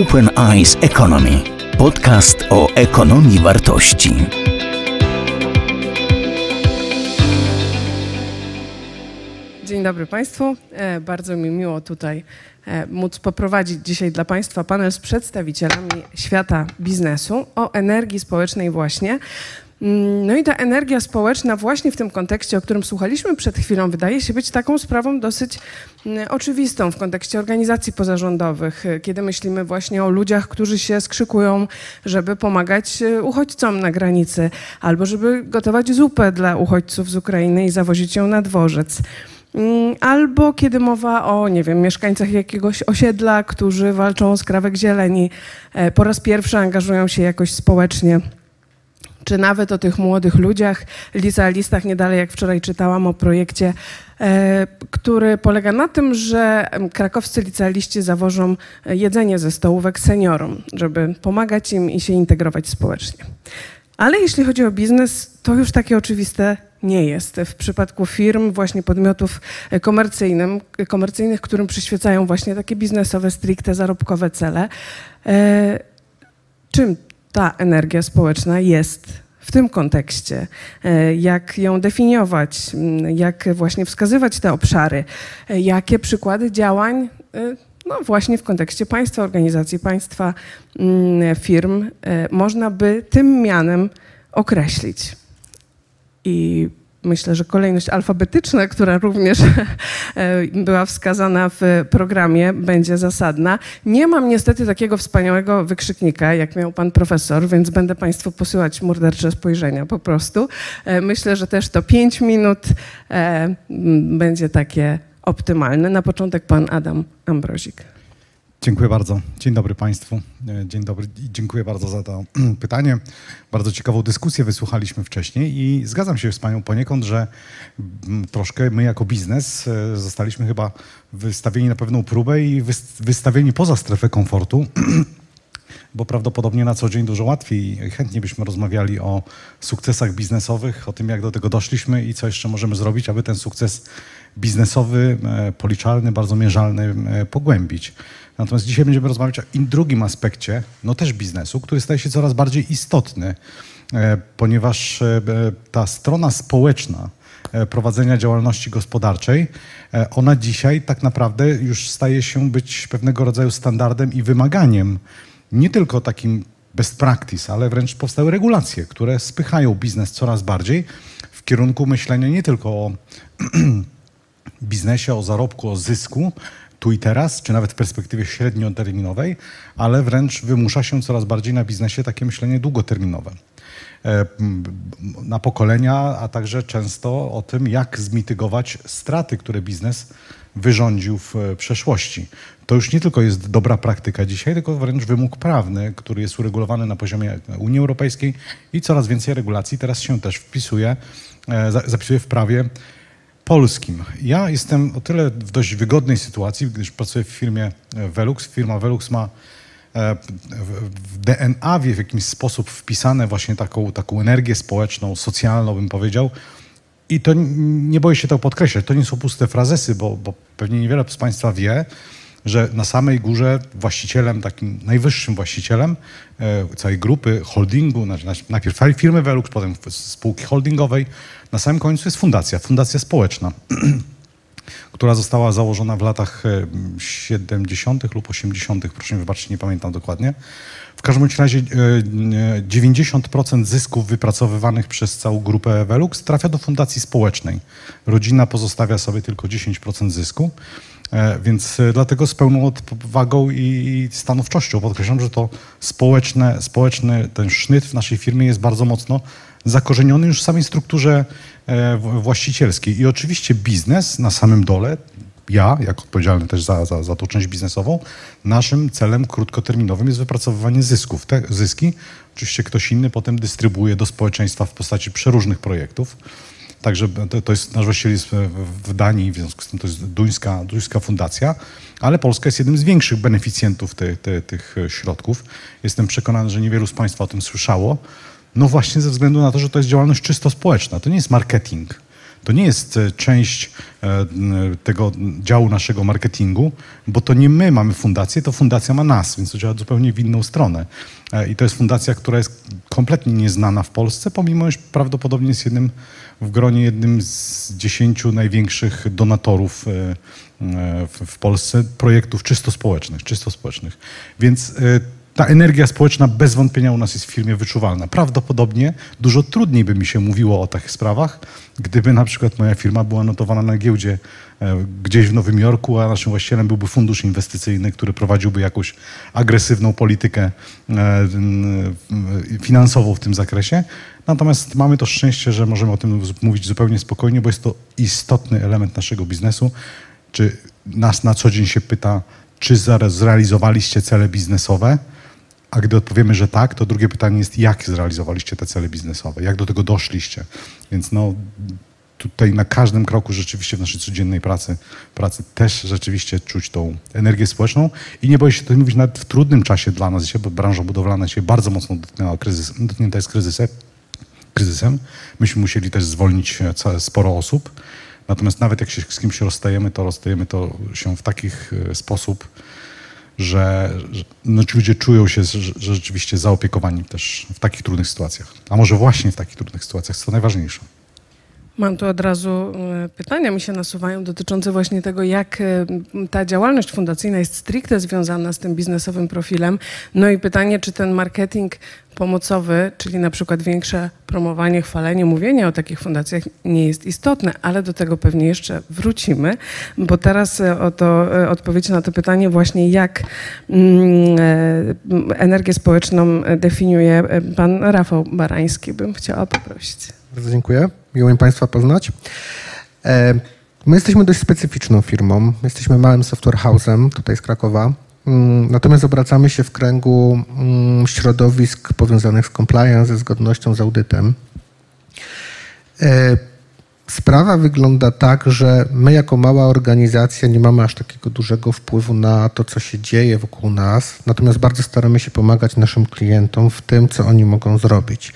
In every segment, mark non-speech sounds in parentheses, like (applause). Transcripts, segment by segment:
Open Eyes Economy. Podcast o ekonomii wartości. Dzień dobry Państwu. E, bardzo mi miło tutaj e, móc poprowadzić dzisiaj dla Państwa panel z przedstawicielami świata biznesu o energii społecznej właśnie. Mm, No i ta energia społeczna właśnie w tym kontekście, o którym słuchaliśmy przed chwilą, wydaje się być taką sprawą dosyć mm, oczywistą w kontekście organizacji pozarządowych, e, kiedy myślimy właśnie o ludziach, którzy się skrzykują, żeby pomagać e, uchodźcom na granicy, albo żeby gotować zupę dla uchodźców z Ukrainy i zawozić ją na dworzec. Mm, Albo kiedy mowa o, nie wiem, mieszkańcach jakiegoś osiedla, którzy walczą o skrawek zieleni, e, po raz pierwszy angażują się jakoś społecznie czy nawet o tych młodych ludziach. Liza Listach, nie dalej jak wczoraj czytałam o projekcie, e, który polega na tym, że krakowscy licealiści zawożą jedzenie ze stołówek seniorom, żeby pomagać im i się integrować społecznie. Ale jeśli chodzi o biznes, to już takie oczywiste nie jest. W przypadku firm, właśnie podmiotów komercyjnym, komercyjnych, którym przyświecają właśnie takie biznesowe, stricte zarobkowe cele, e, czym ta energia społeczna jest w tym kontekście, e, jak ją definiować, m, jak właśnie wskazywać te obszary, e, jakie przykłady działań, e, no właśnie w kontekście państwa, organizacji państwa, mm, firm, można by tym mianem określić. I myślę, że kolejność alfabetyczna, która również (laughs) e, była wskazana w programie, będzie zasadna. Nie mam niestety takiego wspaniałego wykrzyknika, jak miał pan profesor, więc będę państwu posyłać mordercze spojrzenia po prostu. E, Myślę, że też to pięć minut e, będzie takie optymalne. Na początek pan Adam Ambrozik. Dziękuję bardzo. Dzień dobry Państwu. E, Dzień dobry dziękuję bardzo za to (clears throat) pytanie. Bardzo ciekawą dyskusję wysłuchaliśmy wcześniej i zgadzam się z Panią poniekąd, że mm, troszkę my jako biznes e, zostaliśmy chyba wystawieni na pewną próbę i wys- wystawieni poza strefę komfortu. (clears throat) bo prawdopodobnie na co dzień dużo łatwiej chętnie byśmy rozmawiali o sukcesach biznesowych, o tym, jak do tego doszliśmy i co jeszcze możemy zrobić, aby ten sukces biznesowy, e, policzalny, bardzo mierzalny e, pogłębić. Natomiast dzisiaj będziemy rozmawiać o drugim aspekcie, no też biznesu, który staje się coraz bardziej istotny, e, ponieważ ta strona społeczna, prowadzenia działalności gospodarczej, ona dzisiaj tak naprawdę już staje się być pewnego rodzaju standardem i wymaganiem, nie tylko takim best practice, ale wręcz powstały regulacje, które spychają biznes coraz bardziej w kierunku myślenia nie tylko o (clears throat) biznesie, o zarobku, o zysku tu i teraz, czy nawet w perspektywie średnioterminowej, ale wręcz wymusza się coraz bardziej na biznesie takie myślenie długoterminowe. E, Na pokolenia, a także często o tym, jak zmitygować straty, które biznes wyrządził w e, przeszłości. To już nie tylko jest dobra praktyka dzisiaj, tylko wręcz wymóg prawny, który jest uregulowany na poziomie Unii Europejskiej i coraz więcej regulacji teraz się też wpisuje, e, za- zapisuje w prawie polskim. Ja jestem o tyle w dość wygodnej sytuacji, gdyż pracuję w firmie e, Velux. Firma Velux ma e, w- DNA w jakiś sposób wpisane właśnie taką, taką energię społeczną, socjalną, bym powiedział. I to nie boję się tego podkreślać. To nie są puste frazesy, bo, bo pewnie niewiele z Państwa wie, że na samej górze właścicielem, takim najwyższym właścicielem e, całej grupy holdingu, znaczy naj- najpierw firmy Velux, potem spółki holdingowej, na samym końcu jest fundacja, fundacja społeczna, (clears throat) która została założona w latach e, 70. lub 80., proszę mi wybaczyć, nie pamiętam dokładnie. W każdym razie e, e, 90% zysków wypracowywanych przez całą grupę Velux trafia do fundacji społecznej. Rodzina pozostawia sobie tylko 10% zysku. E, Więc e, dlatego z pełną odwagą i stanowczością podkreślam, że to społeczne, społeczny ten sznyt w naszej firmie jest bardzo mocno zakorzeniony już w samej strukturze e, właścicielskiej. I oczywiście biznes na samym dole, ja, jako odpowiedzialny też za, za, za tą część biznesową, naszym celem krótkoterminowym jest wypracowywanie zysków. Te zyski oczywiście ktoś inny potem dystrybuuje do społeczeństwa w postaci przeróżnych projektów. Także to, jest, nasz właściciel jest w- Danii, w związku z tym to jest duńska, duńska fundacja, ale Polska jest jednym z większych beneficjentów tych środków. Jestem przekonany, że niewielu z Państwa o tym słyszało. No właśnie ze względu na to, że to jest działalność czysto społeczna. To nie jest marketing. To nie jest e, część e, tego działu naszego marketingu, bo to nie my mamy fundację, to fundacja ma nas, więc to działa zupełnie w inną stronę. E, I to jest fundacja, która jest kompletnie nieznana w Polsce, pomimo że prawdopodobnie jest jednym w gronie jednym z dziesięciu największych donatorów w Polsce projektów czysto społecznych, czysto społecznych. Więc ta energia społeczna bez wątpienia u nas jest w firmie wyczuwalna. Prawdopodobnie dużo trudniej by mi się mówiło o takich sprawach, gdyby na przykład moja firma była notowana na giełdzie e, gdzieś w Nowym Jorku, a naszym właścicielem byłby fundusz inwestycyjny, który prowadziłby jakąś agresywną politykę e, finansową w tym zakresie. Natomiast mamy to szczęście, że możemy o tym mówić zupełnie spokojnie, bo jest to istotny element naszego biznesu. Czy nas na co dzień się pyta, czy zrealizowaliście cele biznesowe? A gdy odpowiemy, że tak, to drugie pytanie jest, jak zrealizowaliście te cele biznesowe? Jak do tego doszliście? Więc no, tutaj na każdym kroku rzeczywiście w naszej codziennej pracy, pracy też rzeczywiście czuć tą energię społeczną i nie boję się to mówić nawet w trudnym czasie dla nas bo branża budowlana się bardzo mocno dotknęła kryzys, dotknięta jest kryzysem, kryzysem. Myśmy musieli też zwolnić sporo osób. Natomiast nawet jak się z kimś rozstajemy, to rozstajemy to się w taki e, sposób, że, że no, ci ludzie czują się że, że rzeczywiście zaopiekowani też w takich trudnych sytuacjach. A może właśnie w takich trudnych sytuacjach, co najważniejsze. Mam tu od razu e, pytania, mi się nasuwają dotyczące właśnie tego, jak e, ta działalność fundacyjna jest stricte związana z tym biznesowym profilem. No i pytanie, czy ten marketing pomocowy, czyli na przykład większe promowanie, chwalenie, mówienie o takich fundacjach nie jest istotne, ale do tego pewnie jeszcze wrócimy, bo teraz e, oto odpowiedź na to pytanie właśnie, jak mm, energię społeczną definiuje pan Rafał Barański, bym chciała poprosić. Bardzo dziękuję. Miło mi Państwa poznać. E, my jesteśmy dość specyficzną firmą. Jesteśmy małym software house'em tutaj z Krakowa. Mm, natomiast obracamy się w kręgu mm, środowisk powiązanych z compliance, ze zgodnością z audytem. E, sprawa wygląda tak, że my jako mała organizacja nie mamy aż takiego dużego wpływu na to, co się dzieje wokół nas, natomiast bardzo staramy się pomagać naszym klientom w tym, co oni mogą zrobić.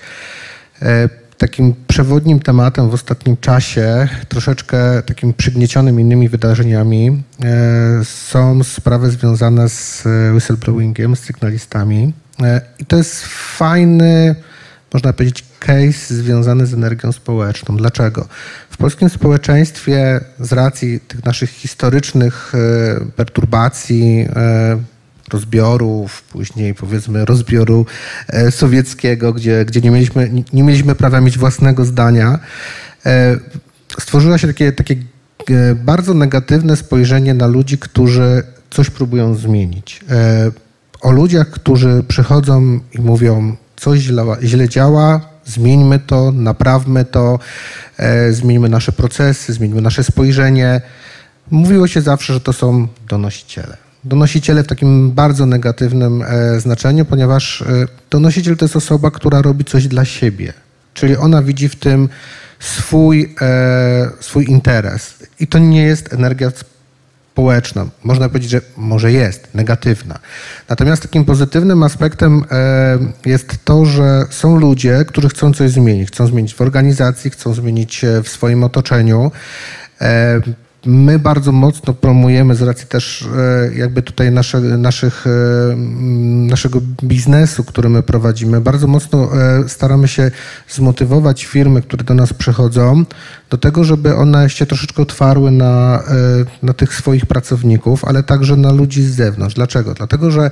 E, Takim przewodnim tematem w ostatnim czasie, troszeczkę takim przygniecionym innymi wydarzeniami, e, są sprawy związane z whistleblowingiem, z sygnalistami. E, I to jest fajny, można powiedzieć, case związany z energią społeczną. Dlaczego? W polskim społeczeństwie z racji tych naszych historycznych e, perturbacji, rozbiorów, później powiedzmy rozbioru e, sowieckiego, gdzie, gdzie nie, mieliśmy, nie mieliśmy prawa mieć własnego zdania, e, stworzyło się takie, takie e, bardzo negatywne spojrzenie na ludzi, którzy coś próbują zmienić. O ludziach, którzy przychodzą i mówią, coś źle, źle działa, zmieńmy to, naprawmy to, zmieńmy nasze procesy, zmieńmy nasze spojrzenie. Mówiło się zawsze, że to są donosiciele donosiciele w takim bardzo negatywnym e, znaczeniu, ponieważ e, donosiciel to jest osoba, która robi coś dla siebie, czyli ona widzi w tym swój, e, swój interes. I to nie jest energia społeczna. Można powiedzieć, że może jest negatywna. Natomiast takim pozytywnym aspektem jest to, że są ludzie, którzy chcą coś zmienić. Chcą zmienić w organizacji, chcą zmienić w swoim otoczeniu. My bardzo mocno promujemy z racji też e, jakby tutaj nasze, naszych, e, naszego biznesu, który my prowadzimy. Bardzo mocno e, staramy się zmotywować firmy, które do nas przychodzą, do tego, żeby one się troszeczkę otwarły na, na tych swoich pracowników, ale także na ludzi z zewnątrz. Dlaczego? Dlatego, że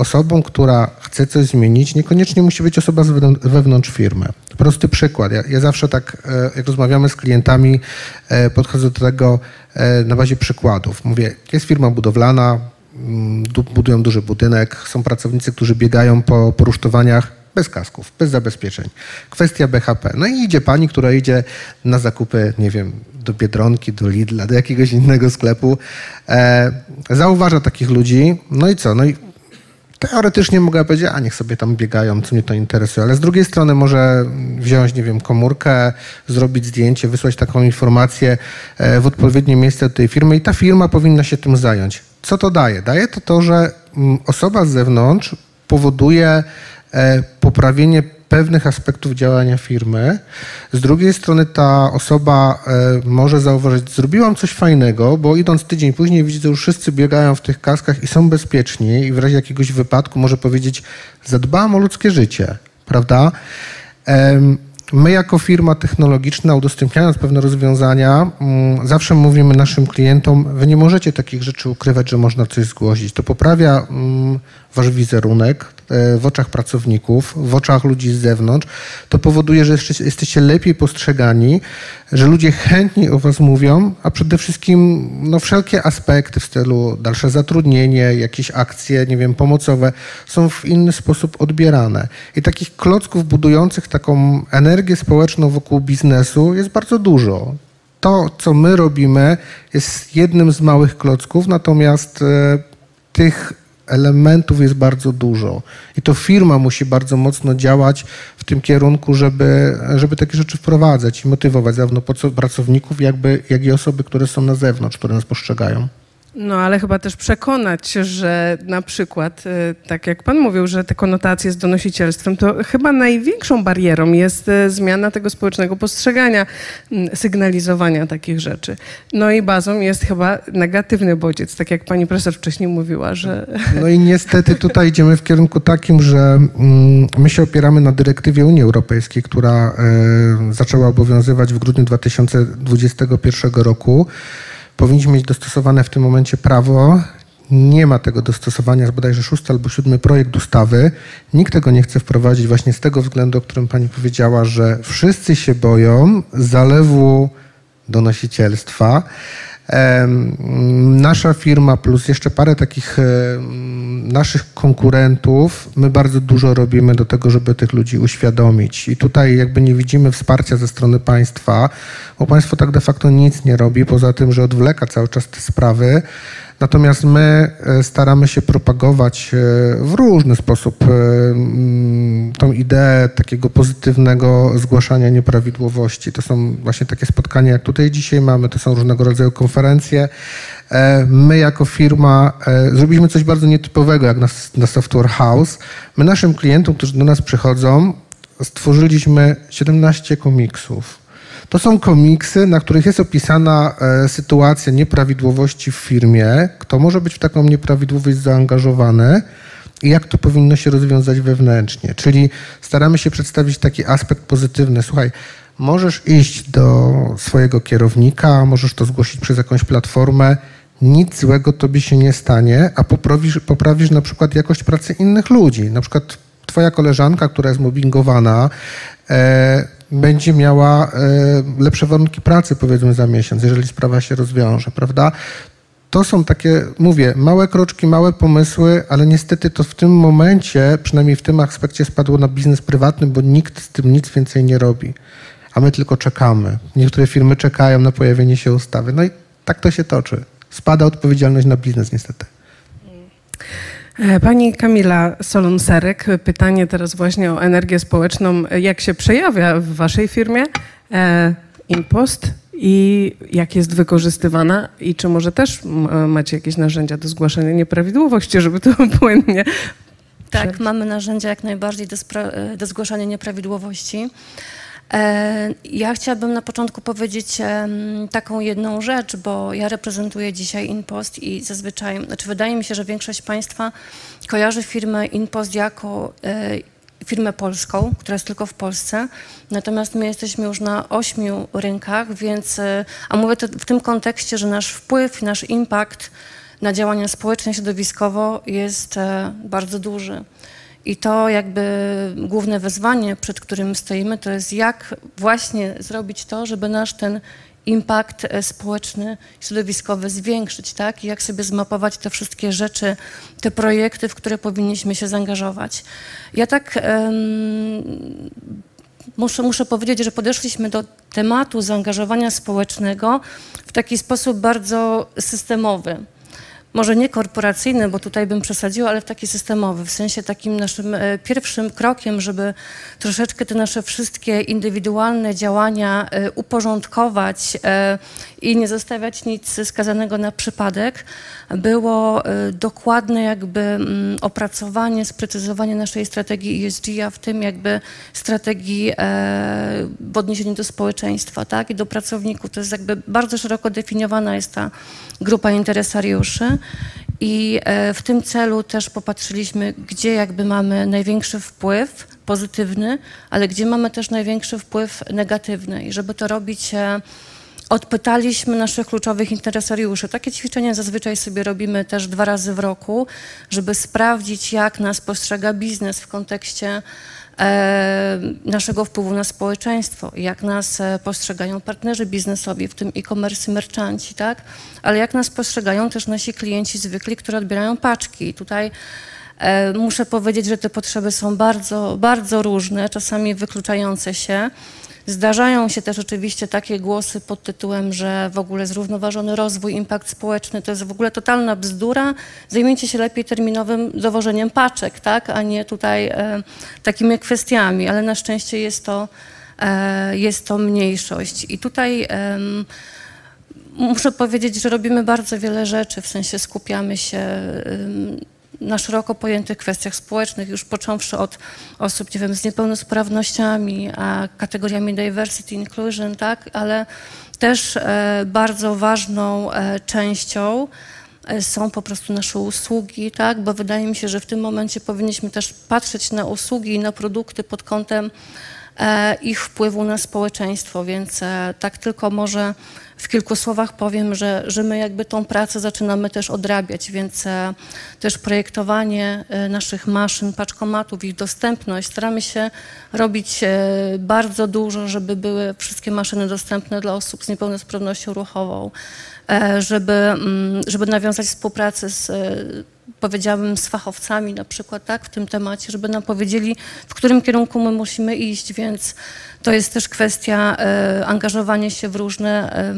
osobą, która chce coś zmienić, niekoniecznie musi być osoba wewnątrz firmy. Prosty przykład. Ja, ja zawsze tak, e, jak rozmawiamy z klientami, e, podchodzę do tego e, na bazie przykładów. Mówię, jest firma budowlana, mm, budują duży budynek, są pracownicy, którzy biegają po, po rusztowaniach bez kasków, bez zabezpieczeń. Kwestia BHP. No i idzie pani, która idzie na zakupy, nie wiem, do Biedronki, do Lidla, do jakiegoś innego sklepu. E, zauważa takich ludzi, no i co? No i teoretycznie mogę powiedzieć, a niech sobie tam biegają, co mnie to interesuje, ale z drugiej strony może wziąć, nie wiem, komórkę, zrobić zdjęcie, wysłać taką informację e, w odpowiednie miejsce tej firmy i ta firma powinna się tym zająć. Co to daje? Daje to to, że mm, osoba z zewnątrz powoduje e, poprawienie pewnych aspektów działania firmy. Z drugiej strony ta osoba e, może zauważyć, zrobiłam coś fajnego, bo idąc tydzień później widzę, że już wszyscy biegają w tych kaskach i są bezpieczni i w razie jakiegoś wypadku może powiedzieć, zadbałam o ludzkie życie, prawda? Em, My jako firma technologiczna, udostępniając pewne rozwiązania, mm, zawsze mówimy naszym klientom, wy nie możecie takich rzeczy ukrywać, że można coś zgłosić. To poprawia mm, wasz wizerunek e, w oczach pracowników, w oczach ludzi z zewnątrz. To powoduje, że jesteście lepiej postrzegani, że ludzie chętniej o was mówią, a przede wszystkim no, wszelkie aspekty w stylu dalsze zatrudnienie, jakieś akcje, nie wiem, pomocowe są w inny sposób odbierane. I takich klocków budujących taką energię społeczną wokół biznesu jest bardzo dużo. To, co my robimy, jest jednym z małych klocków, natomiast e, tych elementów jest bardzo dużo. I to firma musi bardzo mocno działać w tym kierunku, żeby, żeby takie rzeczy wprowadzać i motywować zarówno pracowników, jakby, jak i osoby, które są na zewnątrz, które nas postrzegają. No ale chyba też przekonać, że na przykład, e, tak jak pan mówił, że te konotacje z donosicielstwem, to chyba największą barierą jest e, zmiana tego społecznego postrzegania, m, sygnalizowania takich rzeczy. No i bazą jest chyba negatywny bodziec, tak jak pani profesor wcześniej mówiła, że... No i niestety tutaj idziemy w kierunku takim, że mm, my się opieramy na dyrektywie Unii Europejskiej, która e, zaczęła obowiązywać w grudniu 2021 roku. Powinniśmy mieć dostosowane w tym momencie prawo. Nie ma tego dostosowania, bodajże szósty albo siódmy projekt ustawy. Nikt tego nie chce wprowadzić właśnie z tego względu, o którym pani powiedziała, że wszyscy się boją zalewu donosicielstwa. Nasza firma plus jeszcze parę takich naszych konkurentów, my bardzo dużo robimy do tego, żeby tych ludzi uświadomić. I tutaj jakby nie widzimy wsparcia ze strony państwa, bo państwo tak de facto nic nie robi, poza tym, że odwleka cały czas te sprawy. Natomiast my e, staramy się propagować e, w różny sposób e, tą ideę takiego pozytywnego zgłaszania nieprawidłowości. To są właśnie takie spotkania, jak tutaj dzisiaj mamy, to są różnego rodzaju konferencje. My jako firma zrobiliśmy coś bardzo nietypowego, jak na, na Software House. My naszym klientom, którzy do nas przychodzą, stworzyliśmy 17 komiksów. To są komiksy, na których jest opisana e, sytuacja nieprawidłowości w firmie, kto może być w taką nieprawidłowość zaangażowany i jak to powinno się rozwiązać wewnętrznie. Czyli staramy się przedstawić taki aspekt pozytywny. Słuchaj, możesz iść do swojego kierownika, możesz to zgłosić przez jakąś platformę, nic złego tobie się nie stanie, a poprawisz, poprawisz na przykład jakość pracy innych ludzi. Na przykład twoja koleżanka, która jest mobbingowana, e, będzie miała e, lepsze warunki pracy, powiedzmy, za miesiąc, jeżeli sprawa się rozwiąże, prawda? To są takie, mówię, małe kroczki, małe pomysły, ale niestety to w tym momencie, przynajmniej w tym aspekcie, spadło na biznes prywatny, bo nikt z tym nic więcej nie robi. A my tylko czekamy. Niektóre firmy czekają na pojawienie się ustawy. No i tak to się toczy. Spada odpowiedzialność na biznes, niestety. E, Pani Kamila Solon-Serek, pytanie teraz właśnie o energię społeczną. Jak się przejawia w waszej firmie e, Impost i jak jest wykorzystywana i czy może też m, macie jakieś narzędzia do zgłaszania nieprawidłowości, żeby to (laughs) płynnie Tak, mamy narzędzia jak najbardziej do, e, do zgłaszania nieprawidłowości. E, Ja chciałabym na początku powiedzieć taką jedną rzecz, bo ja reprezentuję dzisiaj InPost i zazwyczaj, znaczy wydaje mi się, że większość Państwa kojarzy firmę InPost jako e, firmę polską, która jest tylko w Polsce, natomiast my jesteśmy już na ośmiu rynkach, więc, e, a mówię to w tym kontekście, że nasz wpływ, nasz impact na działania społeczne, środowiskowo jest bardzo duży. I to jakby główne wyzwanie, przed którym stoimy, to jest jak właśnie zrobić to, żeby nasz ten impact e, społeczny, środowiskowy zwiększyć, tak? I jak sobie zmapować te wszystkie rzeczy, te projekty, w które powinniśmy się zaangażować. Ja tak em, muszę, muszę powiedzieć, że podeszliśmy do tematu zaangażowania społecznego w taki sposób bardzo systemowy może nie korporacyjny, bo tutaj bym przesadziła, ale w taki systemowy, w sensie takim naszym e, pierwszym krokiem, żeby troszeczkę te nasze wszystkie indywidualne działania e, uporządkować e, i nie zostawiać nic skazanego na przypadek, było dokładne jakby mm, opracowanie, sprecyzowanie naszej strategii ESG, a w tym jakby strategii w odniesieniu do społeczeństwa, tak, i do pracowników. To jest jakby bardzo szeroko definiowana jest ta grupa interesariuszy. I e, w tym celu też popatrzyliśmy, gdzie jakby mamy największy wpływ pozytywny, ale gdzie mamy też największy wpływ negatywny. I żeby to robić, e, odpytaliśmy naszych kluczowych interesariuszy. Takie ćwiczenia zazwyczaj sobie robimy też dwa razy w roku, żeby sprawdzić, jak nas postrzega biznes w kontekście naszego wpływu na społeczeństwo, jak nas e, postrzegają partnerzy biznesowi, w tym e-commerce merchanci, tak? Ale jak nas postrzegają też nasi klienci zwykli, którzy odbierają paczki. I tutaj e, muszę powiedzieć, że te potrzeby są bardzo, bardzo różne, czasami wykluczające się. Zdarzają się też oczywiście takie głosy pod tytułem, że w ogóle zrównoważony rozwój, impact społeczny to jest w ogóle totalna bzdura. Zajmijcie się lepiej terminowym dowożeniem paczek, tak, a nie tutaj e, takimi kwestiami, ale na szczęście jest to, e, jest to mniejszość. I tutaj e, muszę powiedzieć, że robimy bardzo wiele rzeczy, w sensie skupiamy się na szeroko pojętych kwestiach społecznych, już począwszy od osób, nie wiem, z niepełnosprawnościami, a kategoriami diversity, inclusion, tak, ale też e, bardzo ważną e, częścią e, są po prostu nasze usługi, tak, bo wydaje mi się, że w tym momencie powinniśmy też patrzeć na usługi i na produkty pod kątem ich wpływu na społeczeństwo, więc tak tylko może w kilku słowach powiem, że, że my jakby tą pracę zaczynamy też odrabiać, więc e, też projektowanie e, naszych maszyn, paczkomatów, ich dostępność, staramy się robić e, bardzo dużo, żeby były wszystkie maszyny dostępne dla osób z niepełnosprawnością ruchową, żeby, mm, żeby nawiązać współpracę z powiedziałabym, z fachowcami na przykład, tak, w tym temacie, żeby nam powiedzieli, w którym kierunku my musimy iść, więc to jest też kwestia e, angażowania się w różne, e,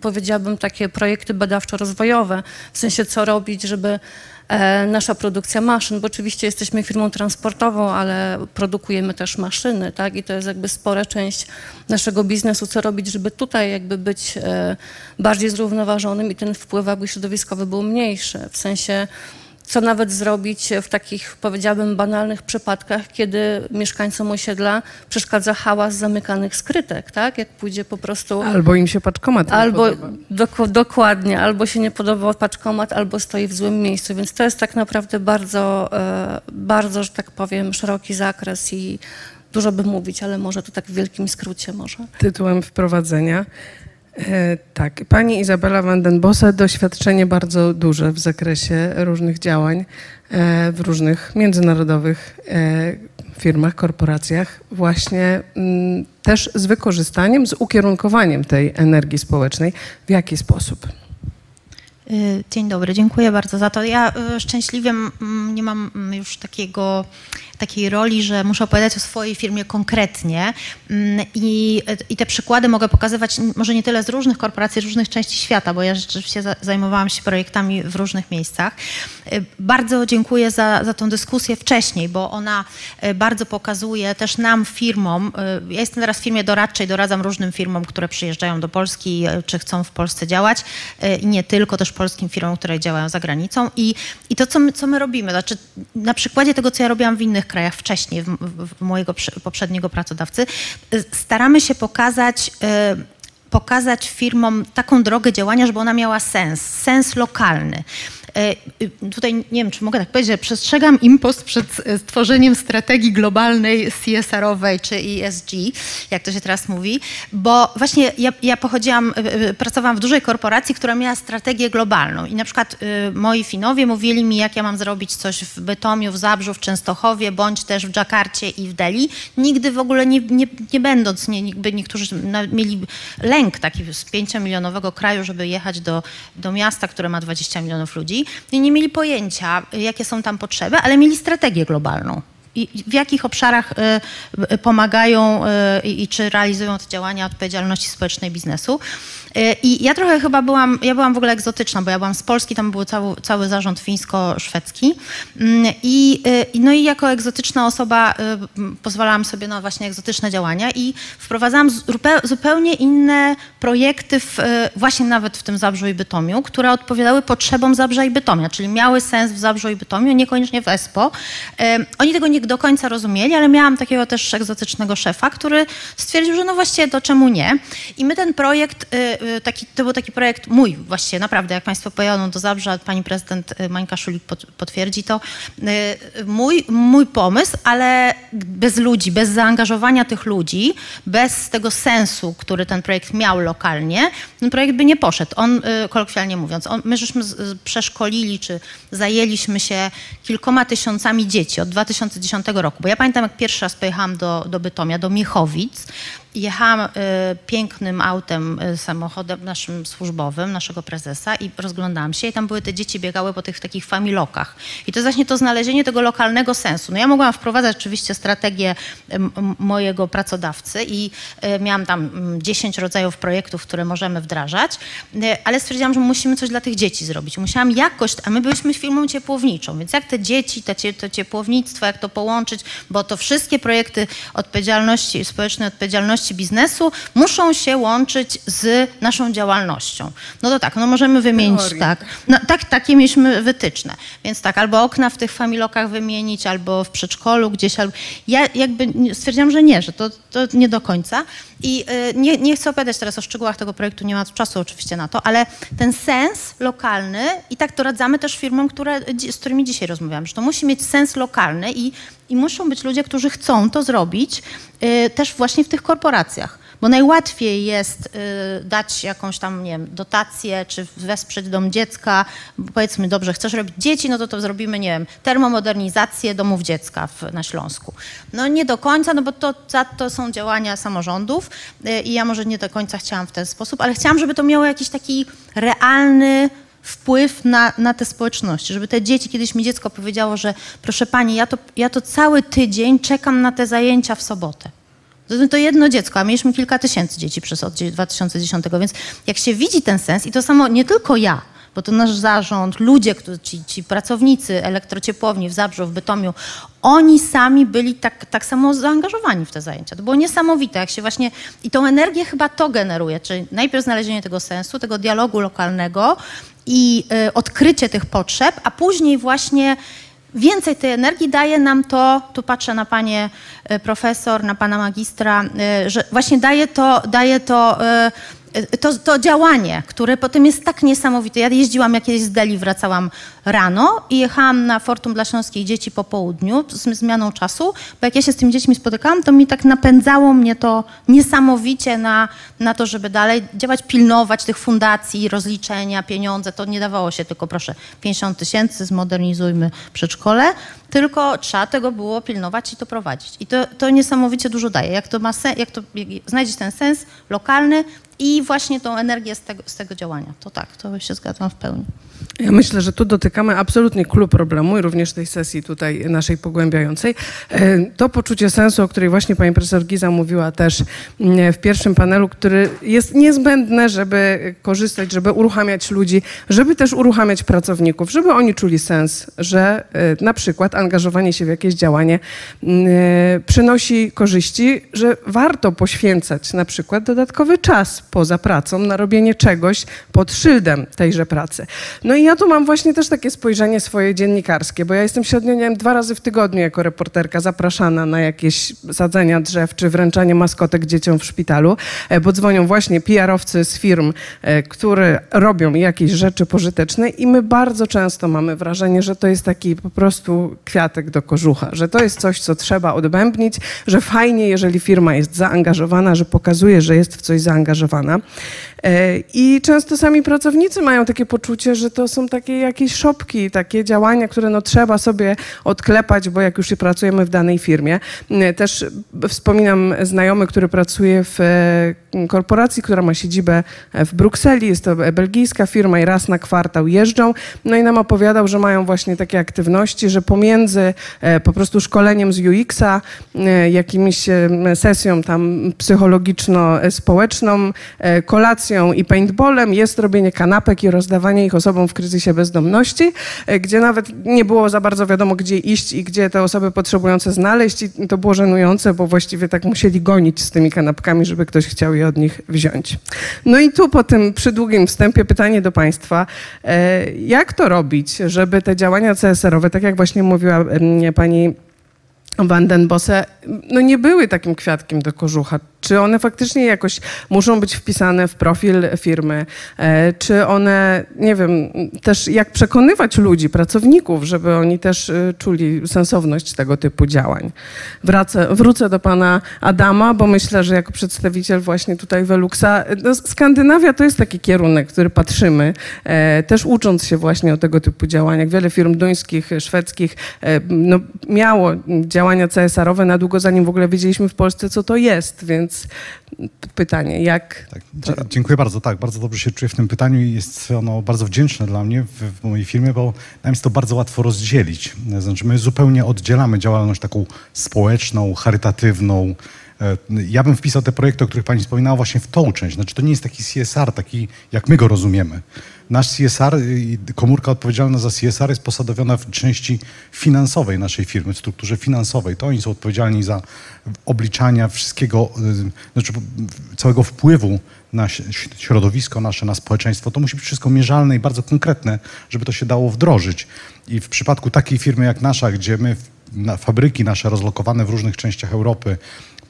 powiedziałabym, takie projekty badawczo-rozwojowe, w sensie co robić, żeby e, nasza produkcja maszyn, bo oczywiście jesteśmy firmą transportową, ale produkujemy też maszyny, tak, i to jest jakby spora część naszego biznesu, co robić, żeby tutaj jakby być e, bardziej zrównoważonym i ten wpływ jakby środowiskowy był mniejszy, w sensie co nawet zrobić w takich, powiedziałabym, banalnych przypadkach, kiedy mieszkańcom osiedla przeszkadza hałas zamykanych skrytek, tak? Jak pójdzie po prostu... Albo im się paczkomat albo, nie podoba. dokładnie, albo się nie podoba paczkomat, albo stoi w złym miejscu, więc to jest tak naprawdę bardzo, e, bardzo, że tak powiem, szeroki zakres i dużo by mówić, ale może to tak w wielkim skrócie może. Tytułem wprowadzenia. E, tak, pani Izabela van den Bosse doświadczenie bardzo duże w zakresie różnych działań e, w różnych międzynarodowych e, firmach, korporacjach, właśnie mm, też z wykorzystaniem, z ukierunkowaniem tej energii społecznej. W jaki sposób? Dzień dobry, dziękuję bardzo za to. Ja szczęśliwie nie mam już takiego takiej roli, że muszę opowiadać o swojej firmie konkretnie mm, i, i te przykłady mogę pokazywać może nie tyle z różnych korporacji, z różnych części świata, bo ja rzeczywiście zajmowałam się projektami w różnych miejscach. Y, bardzo dziękuję za, za tą dyskusję wcześniej, bo ona y, bardzo pokazuje też nam, firmom, y, ja jestem teraz w firmie doradczej, doradzam różnym firmom, które przyjeżdżają do Polski, czy chcą w Polsce działać i nie tylko, też polskim firmom, które działają za granicą i, i to, co my, co my robimy, znaczy na przykładzie tego, co ja robiłam w innych krajach wcześniej, w, w mojego poprzedniego pracodawcy, y, staramy się pokazać y, pokazać firmom taką drogę działania, żeby ona miała sens, sens lokalny. E, y, tutaj nie wiem, czy mogę tak powiedzieć, że przestrzegam impost przed e, stworzeniem strategii globalnej CSR-owej czy ESG, jak to się teraz mówi, bo właśnie ja, ja pochodziłam, e, pracowałam w dużej korporacji, która miała strategię globalną i na przykład moi Finowie mówili mi, jak ja mam zrobić coś w Bytomiu, w Zabrzu, w Częstochowie, bądź też w Dżakarcie i w Delhi. Nigdy w ogóle nie, nie, nie będąc, nie, niektórzy mieli lęk taki z pięciomilionowego kraju, żeby jechać do, do miasta, które ma 20 milionów ludzi i nie mieli pojęcia, jakie są tam potrzeby, ale mieli strategię globalną. I w jakich obszarach y, y, pomagają y, i czy realizują te działania odpowiedzialności społecznej biznesu. I ja trochę chyba byłam, ja byłam w ogóle egzotyczna, bo ja byłam z Polski, tam był cały, cały zarząd fińsko-szwedzki. Mm, I, no i jako egzotyczna osoba pozwalałam sobie na właśnie egzotyczne działania i wprowadzałam zupełnie inne projekty w, właśnie nawet w tym Zabrzu i Bytomiu, które odpowiadały potrzebom Zabrza i Bytomia, czyli miały sens w Zabrzu i Bytomiu, niekoniecznie w ESPO. Oni tego nie do końca rozumieli, ale miałam takiego też egzotycznego szefa, który stwierdził, że no właściwie to czemu nie. I my ten projekt, taki, to był taki projekt mój właściwie, naprawdę, jak Państwo pojadą do Zabrza, pani prezydent y, Mańka Szulik potwierdzi to, mój, mój pomysł, ale bez ludzi, bez zaangażowania tych ludzi, bez tego sensu, który ten projekt miał lokalnie, ten projekt by nie poszedł. On, kolokwialnie mówiąc, on, my żeśmy przeszkolili, czy zajęliśmy się kilkoma tysiącami dzieci od 2010 roku, bo ja pamiętam, jak pierwszy raz pojechałam do, do Bytomia, do Miechowic, jechałam y, pięknym autem, y, samochodem naszym służbowym, naszego prezesa i rozglądałam się i tam były te dzieci biegały po tych takich familokach. I to jest właśnie to znalezienie tego lokalnego sensu. No ja mogłam wprowadzać oczywiście strategię mojego pracodawcy i y, miałam tam 10 mm, rodzajów projektów, które możemy wdrażać, y, ale stwierdziłam, że musimy coś dla tych dzieci zrobić. Musiałam jakoś, a my byliśmy firmą ciepłowniczą, więc jak te dzieci, to ciepłownictwo, jak to połączyć, bo to wszystkie projekty odpowiedzialności, społecznej odpowiedzialności biznesu muszą się łączyć z naszą działalnością. No to tak, no możemy wymienić tak. No, tak, takie mieliśmy wytyczne. Więc tak, albo okna w tych familokach wymienić, albo w przedszkolu gdzieś. Albo... Ja jakby stwierdziłam, że nie, że to, to nie do końca. I y, nie, nie chcę opowiadać teraz o szczegółach tego projektu, nie ma czasu oczywiście na to, ale ten sens lokalny i tak to radzamy też firmom, które, z którymi dzisiaj rozmawiam, że to musi mieć sens lokalny i, i muszą być ludzie, którzy chcą to zrobić y, też właśnie w tych korporacjach. Bo najłatwiej jest y, dać jakąś tam, nie wiem, dotację, czy wesprzeć dom dziecka. Powiedzmy, dobrze, chcesz robić dzieci, no to to zrobimy, nie wiem, termomodernizację domów dziecka w, na Śląsku. No nie do końca, no bo to, to są działania samorządów y, i ja może nie do końca chciałam w ten sposób, ale chciałam, żeby to miało jakiś taki realny wpływ na, na te społeczności, żeby te dzieci, kiedyś mi dziecko powiedziało, że proszę pani, ja to, ja to cały tydzień czekam na te zajęcia w sobotę. To jedno dziecko, a mieliśmy kilka tysięcy dzieci przez od 2010, więc jak się widzi ten sens i to samo nie tylko ja, bo to nasz zarząd, ludzie, ci, ci pracownicy elektrociepłowni w Zabrzu, w Bytomiu, oni sami byli tak, tak samo zaangażowani w te zajęcia. To było niesamowite, jak się właśnie... I tą energię chyba to generuje, czyli najpierw znalezienie tego sensu, tego dialogu lokalnego i y, odkrycie tych potrzeb, a później właśnie więcej tej energii daje nam to, tu patrzę na panie e, profesor, na pana magistra, e, że właśnie daje to, daje to e, to, to, działanie, które potem jest tak niesamowite. Ja jeździłam, jak kiedyś z Deli wracałam rano i jechałam na Fortum dla Śląskich Dzieci po południu z zmianą czasu, bo jak ja się z tymi dziećmi spotykałam, to mi tak napędzało mnie to niesamowicie na, na to, żeby dalej działać, pilnować tych fundacji, rozliczenia, pieniądze. To nie dawało się tylko, proszę, 50 tysięcy, zmodernizujmy przedszkole, tylko trzeba tego było pilnować i to prowadzić. I to, to niesamowicie dużo daje. Jak to ma sen, jak to jak znajdziesz ten sens lokalny, i właśnie tą energię z tego, z tego działania. To tak, to się zgadzam w pełni. Ja myślę, że tu dotykamy absolutnie klucz problemu i również tej sesji tutaj naszej pogłębiającej. E, to poczucie sensu, o której właśnie pani profesor Giza mówiła też mm, w pierwszym panelu, który jest niezbędne, żeby korzystać, żeby uruchamiać ludzi, żeby też uruchamiać pracowników, żeby oni czuli sens, że e, na przykład angażowanie się w jakieś działanie mm, e, przynosi korzyści, że warto poświęcać na przykład dodatkowy czas poza pracą na robienie czegoś pod szyldem tejże pracy. No i ja tu mam właśnie też takie spojrzenie swoje dziennikarskie, bo ja jestem średnio, nie wiem, dwa razy w tygodniu jako reporterka zapraszana na jakieś sadzenia drzew czy wręczanie maskotek dzieciom w szpitalu, e, bo dzwonią właśnie PR-owcy z firm, e, które robią jakieś rzeczy pożyteczne i my bardzo często mamy wrażenie, że to jest taki po prostu kwiatek do kożucha, że to jest coś, co trzeba odbębnić, że fajnie, jeżeli firma jest zaangażowana, że pokazuje, że jest w coś zaangażowana. E, I często sami pracownicy mają takie poczucie, że to są takie jakieś szopki, takie działania, które no trzeba sobie odklepać, bo jak już pracujemy w danej firmie. E, też wspominam znajomy, który pracuje w e, korporacji, która ma siedzibę w Brukseli. Jest to belgijska firma i raz na kwartał jeżdżą. No i nam opowiadał, że mają właśnie takie aktywności, że pomiędzy po prostu szkoleniem z UX-a, jakimiś sesją tam psychologiczno-społeczną, e, i paintballem jest robienie kanapek i rozdawanie ich osobom w kryzysie bezdomności, e, gdzie nawet nie było za bardzo wiadomo, gdzie iść i gdzie te osoby potrzebujące znaleźć i to było żenujące, bo właściwie tak musieli gonić z tymi kanapkami, żeby ktoś chciał je od nich wziąć. No i tu po tym przydługim wstępie pytanie do Państwa. E, jak to robić, żeby te działania CSR-owe, tak jak właśnie mówiła pani Van den Bosse, no nie były takim kwiatkiem do kożucha. Czy one faktycznie jakoś muszą być wpisane w profil firmy? E, Czy one, nie wiem, też jak przekonywać ludzi, pracowników, żeby oni też e, czuli sensowność tego typu działań? Wracę, wrócę do pana Adama, bo myślę, że jako przedstawiciel właśnie tutaj Veluxa, no Skandynawia to jest taki kierunek, który patrzymy, e, też ucząc się właśnie o tego typu działaniach. Wiele firm duńskich, szwedzkich e, no, miało działania CSR-owe na długo, zanim w ogóle wiedzieliśmy w Polsce, co to jest, więc pytanie, jak Tak, dziękuję bardzo. Tak, bardzo dobrze się czuję w tym pytaniu i jest ono bardzo wdzięczne dla mnie w, w mojej firmie, bo nam jest to bardzo łatwo rozdzielić. Znaczy, my zupełnie oddzielamy działalność taką społeczną, charytatywną. E, Ja bym wpisał te projekty, o których Pani wspominała, właśnie w tą część. Znaczy, to nie jest taki CSR, taki jak my go rozumiemy. Nasz CSR komórka odpowiedzialna za CSR jest posadowiona w części finansowej naszej firmy, w strukturze finansowej. To oni są odpowiedzialni za obliczania wszystkiego, y, znaczy całego wpływu na środowisko nasze, na społeczeństwo. To musi być wszystko mierzalne i bardzo konkretne, żeby to się dało wdrożyć. I w przypadku takiej firmy jak nasza, gdzie my, na fabryki nasze rozlokowane w różnych częściach Europy,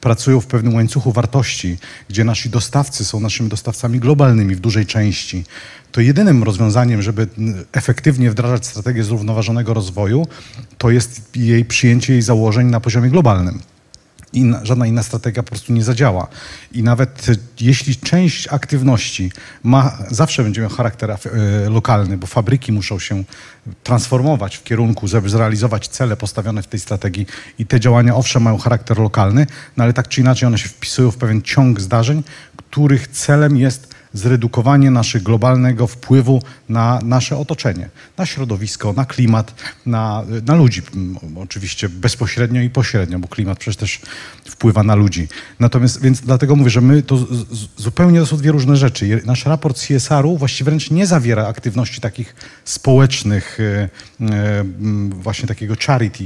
pracują w pewnym łańcuchu wartości, gdzie nasi dostawcy są naszymi dostawcami globalnymi w dużej części, to jedynym rozwiązaniem, żeby efektywnie wdrażać strategię zrównoważonego rozwoju, to jest jej przyjęcie jej założeń na poziomie globalnym. Inna, żadna inna strategia po prostu nie zadziała. I nawet y, jeśli część aktywności ma, zawsze będzie miał charakter y, lokalny, bo fabryki muszą się transformować w kierunku, żeby zrealizować cele postawione w tej strategii i te działania owszem mają charakter lokalny, no ale tak czy inaczej one się wpisują w pewien ciąg zdarzeń, których celem jest zredukowanie naszego globalnego wpływu na nasze otoczenie, na środowisko, na klimat, na, na ludzi. Oczywiście bezpośrednio i pośrednio, bo klimat przecież też wpływa na ludzi. Natomiast, więc dlatego mówię, że my to z, z, zupełnie to są dwie różne rzeczy. Nasz raport CSR-u właściwie wręcz nie zawiera aktywności takich społecznych, e, e, właśnie takiego charity.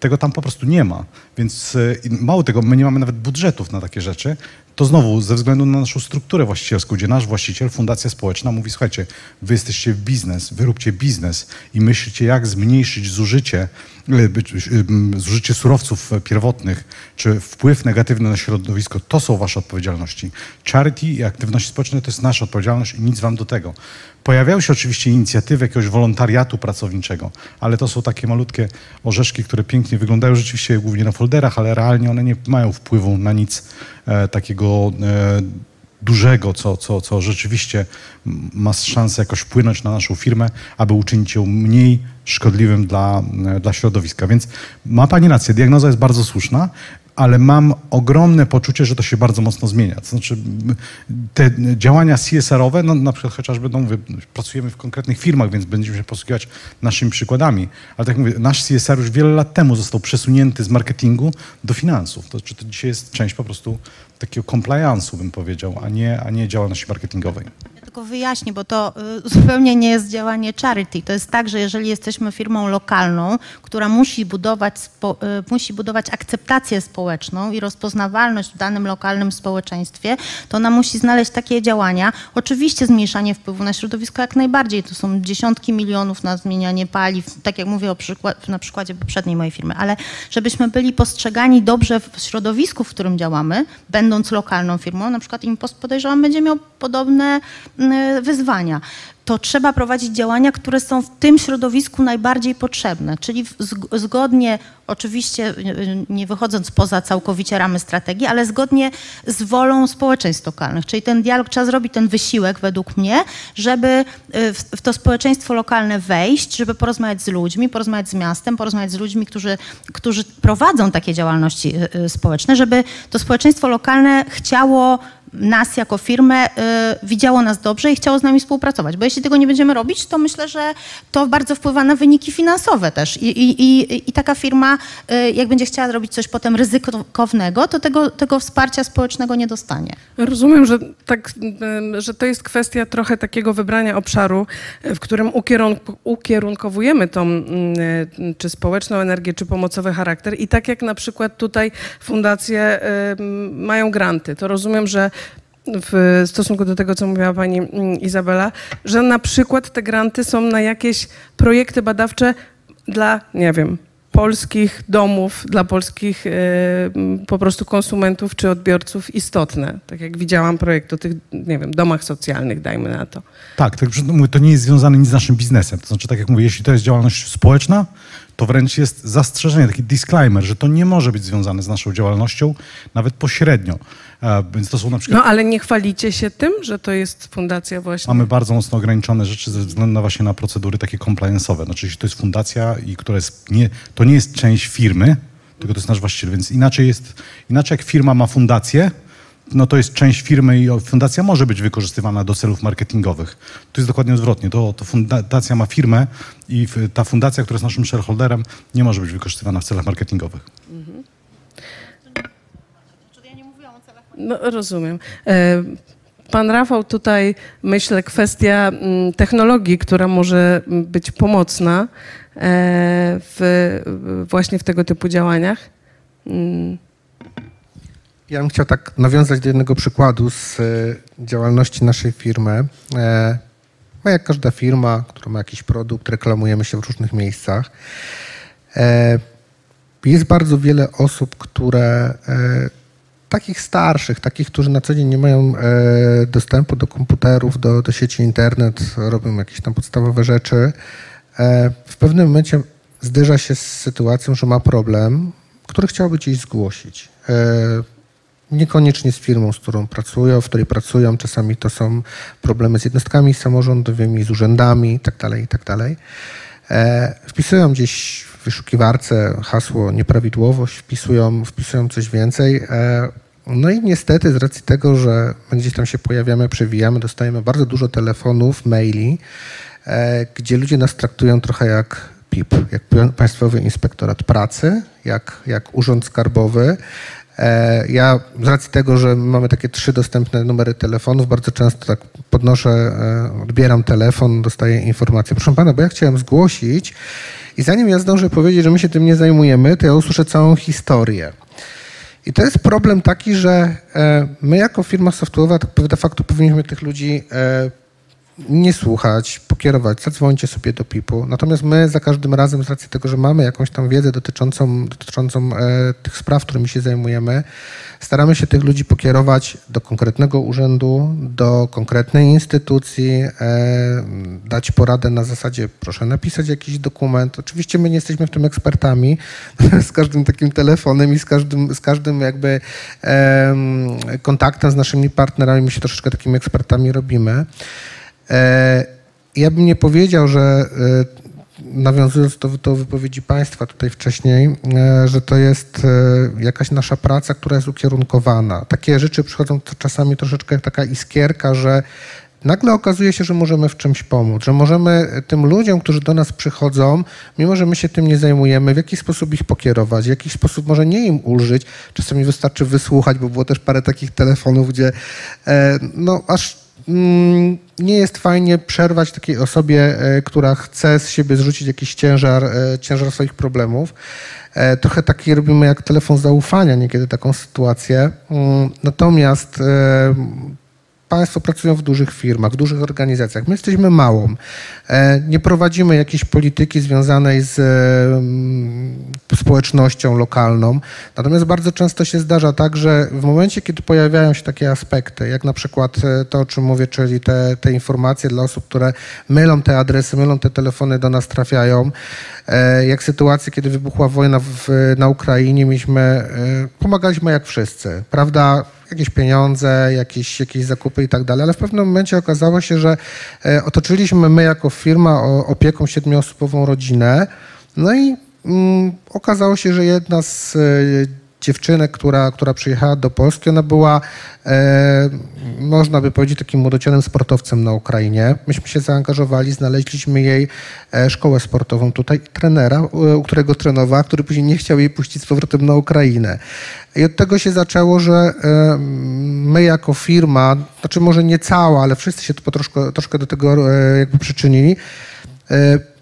Tego tam po prostu nie ma. Więc i mało tego, my nie mamy nawet budżetów na takie rzeczy. To znowu ze względu na naszą strukturę właścicielską, gdzie nasz właściciel, fundacja społeczna mówi, słuchajcie, wy jesteście w biznes, wy róbcie biznes i myślicie, jak zmniejszyć zużycie, być- em, zużycie surowców pierwotnych, czy wpływ negatywny na środowisko, to są wasze odpowiedzialności. Charity i aktywności społeczne to jest nasza odpowiedzialność i nic wam do tego. Pojawiają się oczywiście inicjatywy jakiegoś wolontariatu pracowniczego, ale to są takie malutkie orzeszki, które pięknie wyglądają rzeczywiście głównie na folderach, ale realnie one nie mają wpływu na nic e, takiego e, dużego, co, co, co rzeczywiście ma szansę jakoś wpłynąć na naszą firmę, aby uczynić ją mniej szkodliwym dla, e, dla środowiska. Więc ma Pani rację, diagnoza jest bardzo słuszna, ale mam ogromne poczucie, że to się bardzo mocno zmienia. To znaczy te działania CSR-owe, no, na przykład chociażby no, mówię, pracujemy w konkretnych firmach, więc będziemy się posługiwać naszymi przykładami, ale tak jak mówię, nasz CSR już wiele lat temu został przesunięty z marketingu do finansów. To, znaczy, to dzisiaj jest część po prostu takiego compliance'u, bym powiedział, a nie, a nie działalności marketingowej. Tylko wyjaśnię, bo to y, zupełnie nie jest działanie charity. To jest tak, że jeżeli jesteśmy firmą lokalną, która musi budować, y, musi budować akceptację społeczną i rozpoznawalność w danym lokalnym społeczeństwie, to ona musi znaleźć takie działania. Oczywiście zmniejszanie wpływu na środowisko jak najbardziej. To są dziesiątki milionów na zmienianie paliw, tak jak mówię o przykład, na przykładzie poprzedniej mojej firmy, ale żebyśmy byli postrzegani dobrze w środowisku, w którym działamy, będąc lokalną firmą, na przykład Impost podejrzewam będzie miał podobne wyzwania. To trzeba prowadzić działania, które są w tym środowisku najbardziej potrzebne, czyli zgodnie, oczywiście y, y, nie wychodząc poza całkowicie ramy strategii, ale zgodnie z wolą społeczeństw lokalnych. Czyli ten dialog, trzeba zrobić ten wysiłek według mnie, żeby y, w, to społeczeństwo lokalne wejść, żeby porozmawiać z ludźmi, porozmawiać z miastem, porozmawiać z ludźmi, którzy, którzy prowadzą takie działalności y, y, społeczne, żeby to społeczeństwo lokalne chciało nas jako firmę y, widziało nas dobrze i chciało z nami współpracować. Bo jeśli tego nie będziemy robić, to myślę, że to bardzo wpływa na wyniki finansowe też. I, i, i, i taka firma, y, jak będzie chciała robić coś potem ryzykownego, to tego, tego wsparcia społecznego nie dostanie. Rozumiem, że, tak, y, że to jest kwestia trochę takiego wybrania obszaru, w którym ukierunku, ukierunkowujemy tą y, czy społeczną energię, czy pomocowy charakter. I tak jak na przykład tutaj fundacje y, mają granty, to rozumiem, że w stosunku do tego, co mówiła pani mm, Izabela, że na przykład te granty są na jakieś projekty badawcze dla, nie wiem, polskich domów, dla polskich y, m, po prostu konsumentów czy odbiorców istotne. Tak jak widziałam projekt o tych, nie wiem, domach socjalnych, dajmy na to. Tak, tak no, to nie jest związane nic z naszym biznesem. To znaczy, tak jak mówię, jeśli to jest działalność społeczna, to wręcz jest zastrzeżenie, taki disclaimer, że to nie może być związane z naszą działalnością, nawet pośrednio. E, więc to są na przykład... No ale nie chwalicie się tym, że to jest fundacja właśnie? Mamy bardzo mocno ograniczone rzeczy ze względu na właśnie na procedury takie compliance'owe. Znaczy, jeśli to jest fundacja i która jest nie, to nie jest część firmy, tylko to jest nasz właściciel, więc inaczej jest, inaczej jak firma ma fundację, no to jest część firmy i fundacja może być wykorzystywana do celów marketingowych. To jest dokładnie odwrotnie. To, to fundacja ma firmę i ta fundacja, która jest naszym shareholderem, nie może być wykorzystywana w celach marketingowych. No, rozumiem. E, Pan Rafał tutaj, myślę, kwestia mm, technologii, która może być pomocna e, w, właśnie w tego typu działaniach. Ja bym chciał tak nawiązać do jednego przykładu z e, działalności naszej firmy. E, My jak każda firma, która ma jakiś produkt, reklamujemy się w różnych miejscach. E, Jest bardzo wiele osób, które takich starszych, takich, którzy na co dzień nie mają dostępu do komputerów, do, do sieci internet, robią jakieś tam podstawowe rzeczy. W pewnym momencie zderza się z sytuacją, że ma problem, który chciałby gdzieś zgłosić. Niekoniecznie z firmą, z którą pracują, w której pracują. Czasami to są problemy z jednostkami samorządowymi, z urzędami itd. itd. E, wpisują gdzieś w wyszukiwarce hasło nieprawidłowość, wpisują, wpisują coś więcej. E, no i niestety z racji tego, że gdzieś tam się pojawiamy, przewijamy, dostajemy bardzo dużo telefonów, maili, e, gdzie ludzie nas traktują trochę jak PIP, jak Państwowy Inspektorat Pracy, jak, jak Urząd Skarbowy. E, Ja z racji tego, że mamy takie trzy dostępne numery telefonów, bardzo często tak podnoszę, e, odbieram telefon, dostaję informację. Proszę pana, bo ja chciałem zgłosić i zanim ja zdążę powiedzieć, że my się tym nie zajmujemy, to ja usłyszę całą historię. I to jest problem taki, że e, my jako firma software'owa tak de facto powinniśmy tych ludzi nie słuchać, pokierować, zadzwońcie sobie do PIP-u. Natomiast my za każdym razem, z racji tego, że mamy jakąś tam wiedzę dotyczącą, dotyczącą e, tych spraw, którymi się zajmujemy, staramy się tych ludzi pokierować do konkretnego urzędu, do konkretnej instytucji, e, dać poradę na zasadzie, proszę napisać jakiś dokument. Oczywiście my nie jesteśmy w tym ekspertami, (laughs) z każdym takim telefonem i z każdym, z każdym jakby em, kontaktem z naszymi partnerami, my się troszeczkę takimi ekspertami robimy. E, Ja bym nie powiedział, że e, nawiązując do, do wypowiedzi Państwa tutaj wcześniej, e, że to jest jakaś nasza praca, która jest ukierunkowana. Takie rzeczy przychodzą czasami troszeczkę jak taka iskierka, że nagle okazuje się, że możemy w czymś pomóc, że możemy tym ludziom, którzy do nas przychodzą, mimo że my się tym nie zajmujemy, w jakiś sposób ich pokierować, w jakiś sposób może nie im ulżyć, czasami wystarczy wysłuchać, bo było też parę takich telefonów, gdzie no aż mm, nie jest fajnie przerwać takiej osobie, e, która chce z siebie zrzucić jakiś ciężar, e, ciężar swoich problemów. E, Trochę taki robimy jak telefon zaufania niekiedy taką sytuację. Mm, Natomiast Państwo pracują w dużych firmach, w dużych organizacjach. My jesteśmy małą. E, Nie prowadzimy jakiejś polityki związanej z społecznością lokalną. Natomiast bardzo często się zdarza tak, że w momencie, kiedy pojawiają się takie aspekty, jak na przykład e, to, o czym mówię, czyli te, te informacje dla osób, które mylą te adresy, mylą te telefony do nas trafiają, e, jak sytuacje, kiedy wybuchła wojna w, na Ukrainie, mieliśmy, pomagaliśmy jak wszyscy, prawda? Jakieś pieniądze, jakieś, jakieś zakupy i tak dalej, ale w pewnym momencie okazało się, że e, otoczyliśmy my jako firma opieką siedmioosobową rodzinę, no i mm, okazało się, że jedna z e, dziewczynę, która, która przyjechała do Polski. Ona była, e, można by powiedzieć, takim młodocianym sportowcem na Ukrainie. Myśmy się zaangażowali, znaleźliśmy jej e, szkołę sportową tutaj, trenera, e, u którego trenowała, który później nie chciał jej puścić z powrotem na Ukrainę. I od tego się zaczęło, że e, my jako firma, znaczy może nie cała, ale wszyscy się po troszkę, troszkę do tego jakby przyczynili,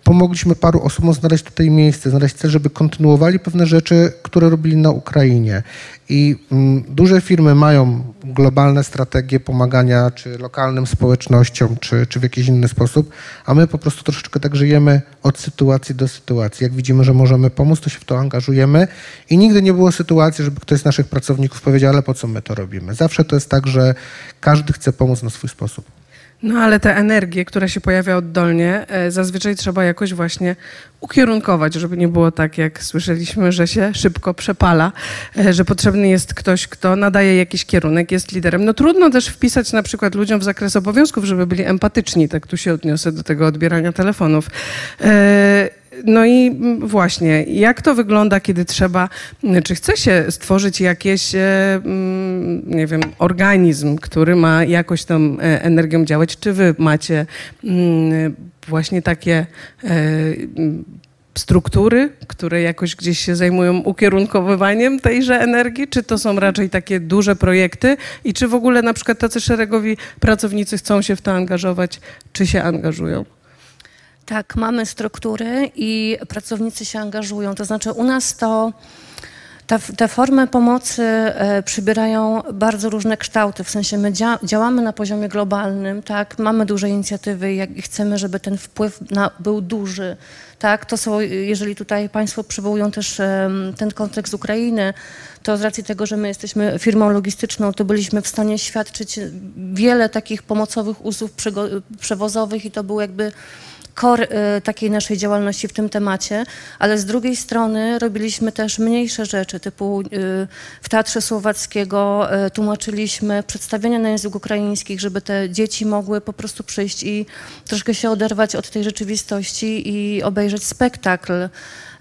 pomogliśmy paru osobom znaleźć tutaj miejsce, znaleźć cel, żeby kontynuowali pewne rzeczy, które robili na Ukrainie. I mm, duże firmy mają globalne strategie pomagania czy lokalnym społecznościom, czy, czy w jakiś inny sposób, a my po prostu troszeczkę tak żyjemy od sytuacji do sytuacji. Jak widzimy, że możemy pomóc, to się w to angażujemy i nigdy nie było sytuacji, żeby ktoś z naszych pracowników powiedział, ale po co my to robimy. Zawsze to jest tak, że każdy chce pomóc na swój sposób. No ale tę energię, która się pojawia oddolnie, e, zazwyczaj trzeba jakoś właśnie ukierunkować, żeby nie było tak, jak słyszeliśmy, że się szybko przepala, e, że potrzebny jest ktoś, kto nadaje jakiś kierunek, jest liderem. No trudno też wpisać na przykład ludziom w zakres obowiązków, żeby byli empatyczni, tak tu się odniosę do tego odbierania telefonów. No i właśnie, jak to wygląda, kiedy trzeba, czy chce się stworzyć jakieś, e, mm, nie wiem, organizm, który ma jakoś tą e, energią działać? Czy wy macie mm, właśnie takie e, mm, struktury, które jakoś gdzieś się zajmują ukierunkowywaniem tejże energii, czy to są raczej takie duże projekty i czy w ogóle na przykład tacy szeregowi pracownicy chcą się w to angażować, czy się angażują? Tak, mamy struktury i pracownicy się angażują. To znaczy u nas to te, te formy pomocy e, przybierają bardzo różne kształty. W sensie my dzia, działamy na poziomie globalnym, tak, mamy duże inicjatywy i chcemy, żeby ten wpływ na, był duży. Tak, to są, jeżeli tutaj Państwo przywołują też ten kontekst Ukrainy, to z racji tego, że my jesteśmy firmą logistyczną, to byliśmy w stanie świadczyć wiele takich pomocowych usług przewozowych i to był jakby kor y, takiej naszej działalności w tym temacie, ale z drugiej strony robiliśmy też mniejsze rzeczy, typu y, w Teatrze Słowackiego y, tłumaczyliśmy przedstawienia na język ukraiński, żeby te dzieci mogły po prostu przyjść i troszkę się oderwać od tej rzeczywistości i obejrzeć spektakl.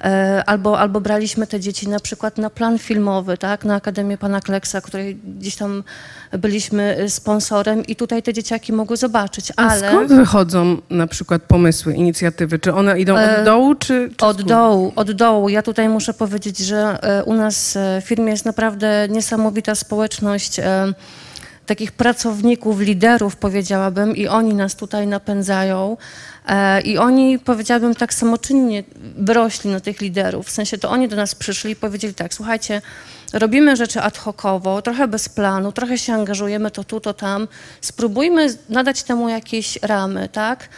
E, albo, albo braliśmy te dzieci na przykład na plan filmowy, tak, na Akademię Pana Kleksa, której gdzieś tam byliśmy sponsorem i tutaj te dzieciaki mogły zobaczyć, A ale... skąd wychodzą na przykład pomysły, inicjatywy? Czy one idą od E, dołu, czy, czy Od dołu, od dołu. Ja tutaj muszę powiedzieć, że e, u nas w firmie jest naprawdę niesamowita społeczność takich pracowników, liderów, powiedziałabym, i oni nas tutaj napędzają. E, I oni, powiedziałabym, tak samoczynnie wyrośli na tych liderów. W sensie to oni do nas przyszli i powiedzieli tak, słuchajcie, robimy rzeczy ad hocowo, trochę bez planu, trochę się angażujemy to tu, to tam. Spróbujmy nadać temu jakieś ramy, tak?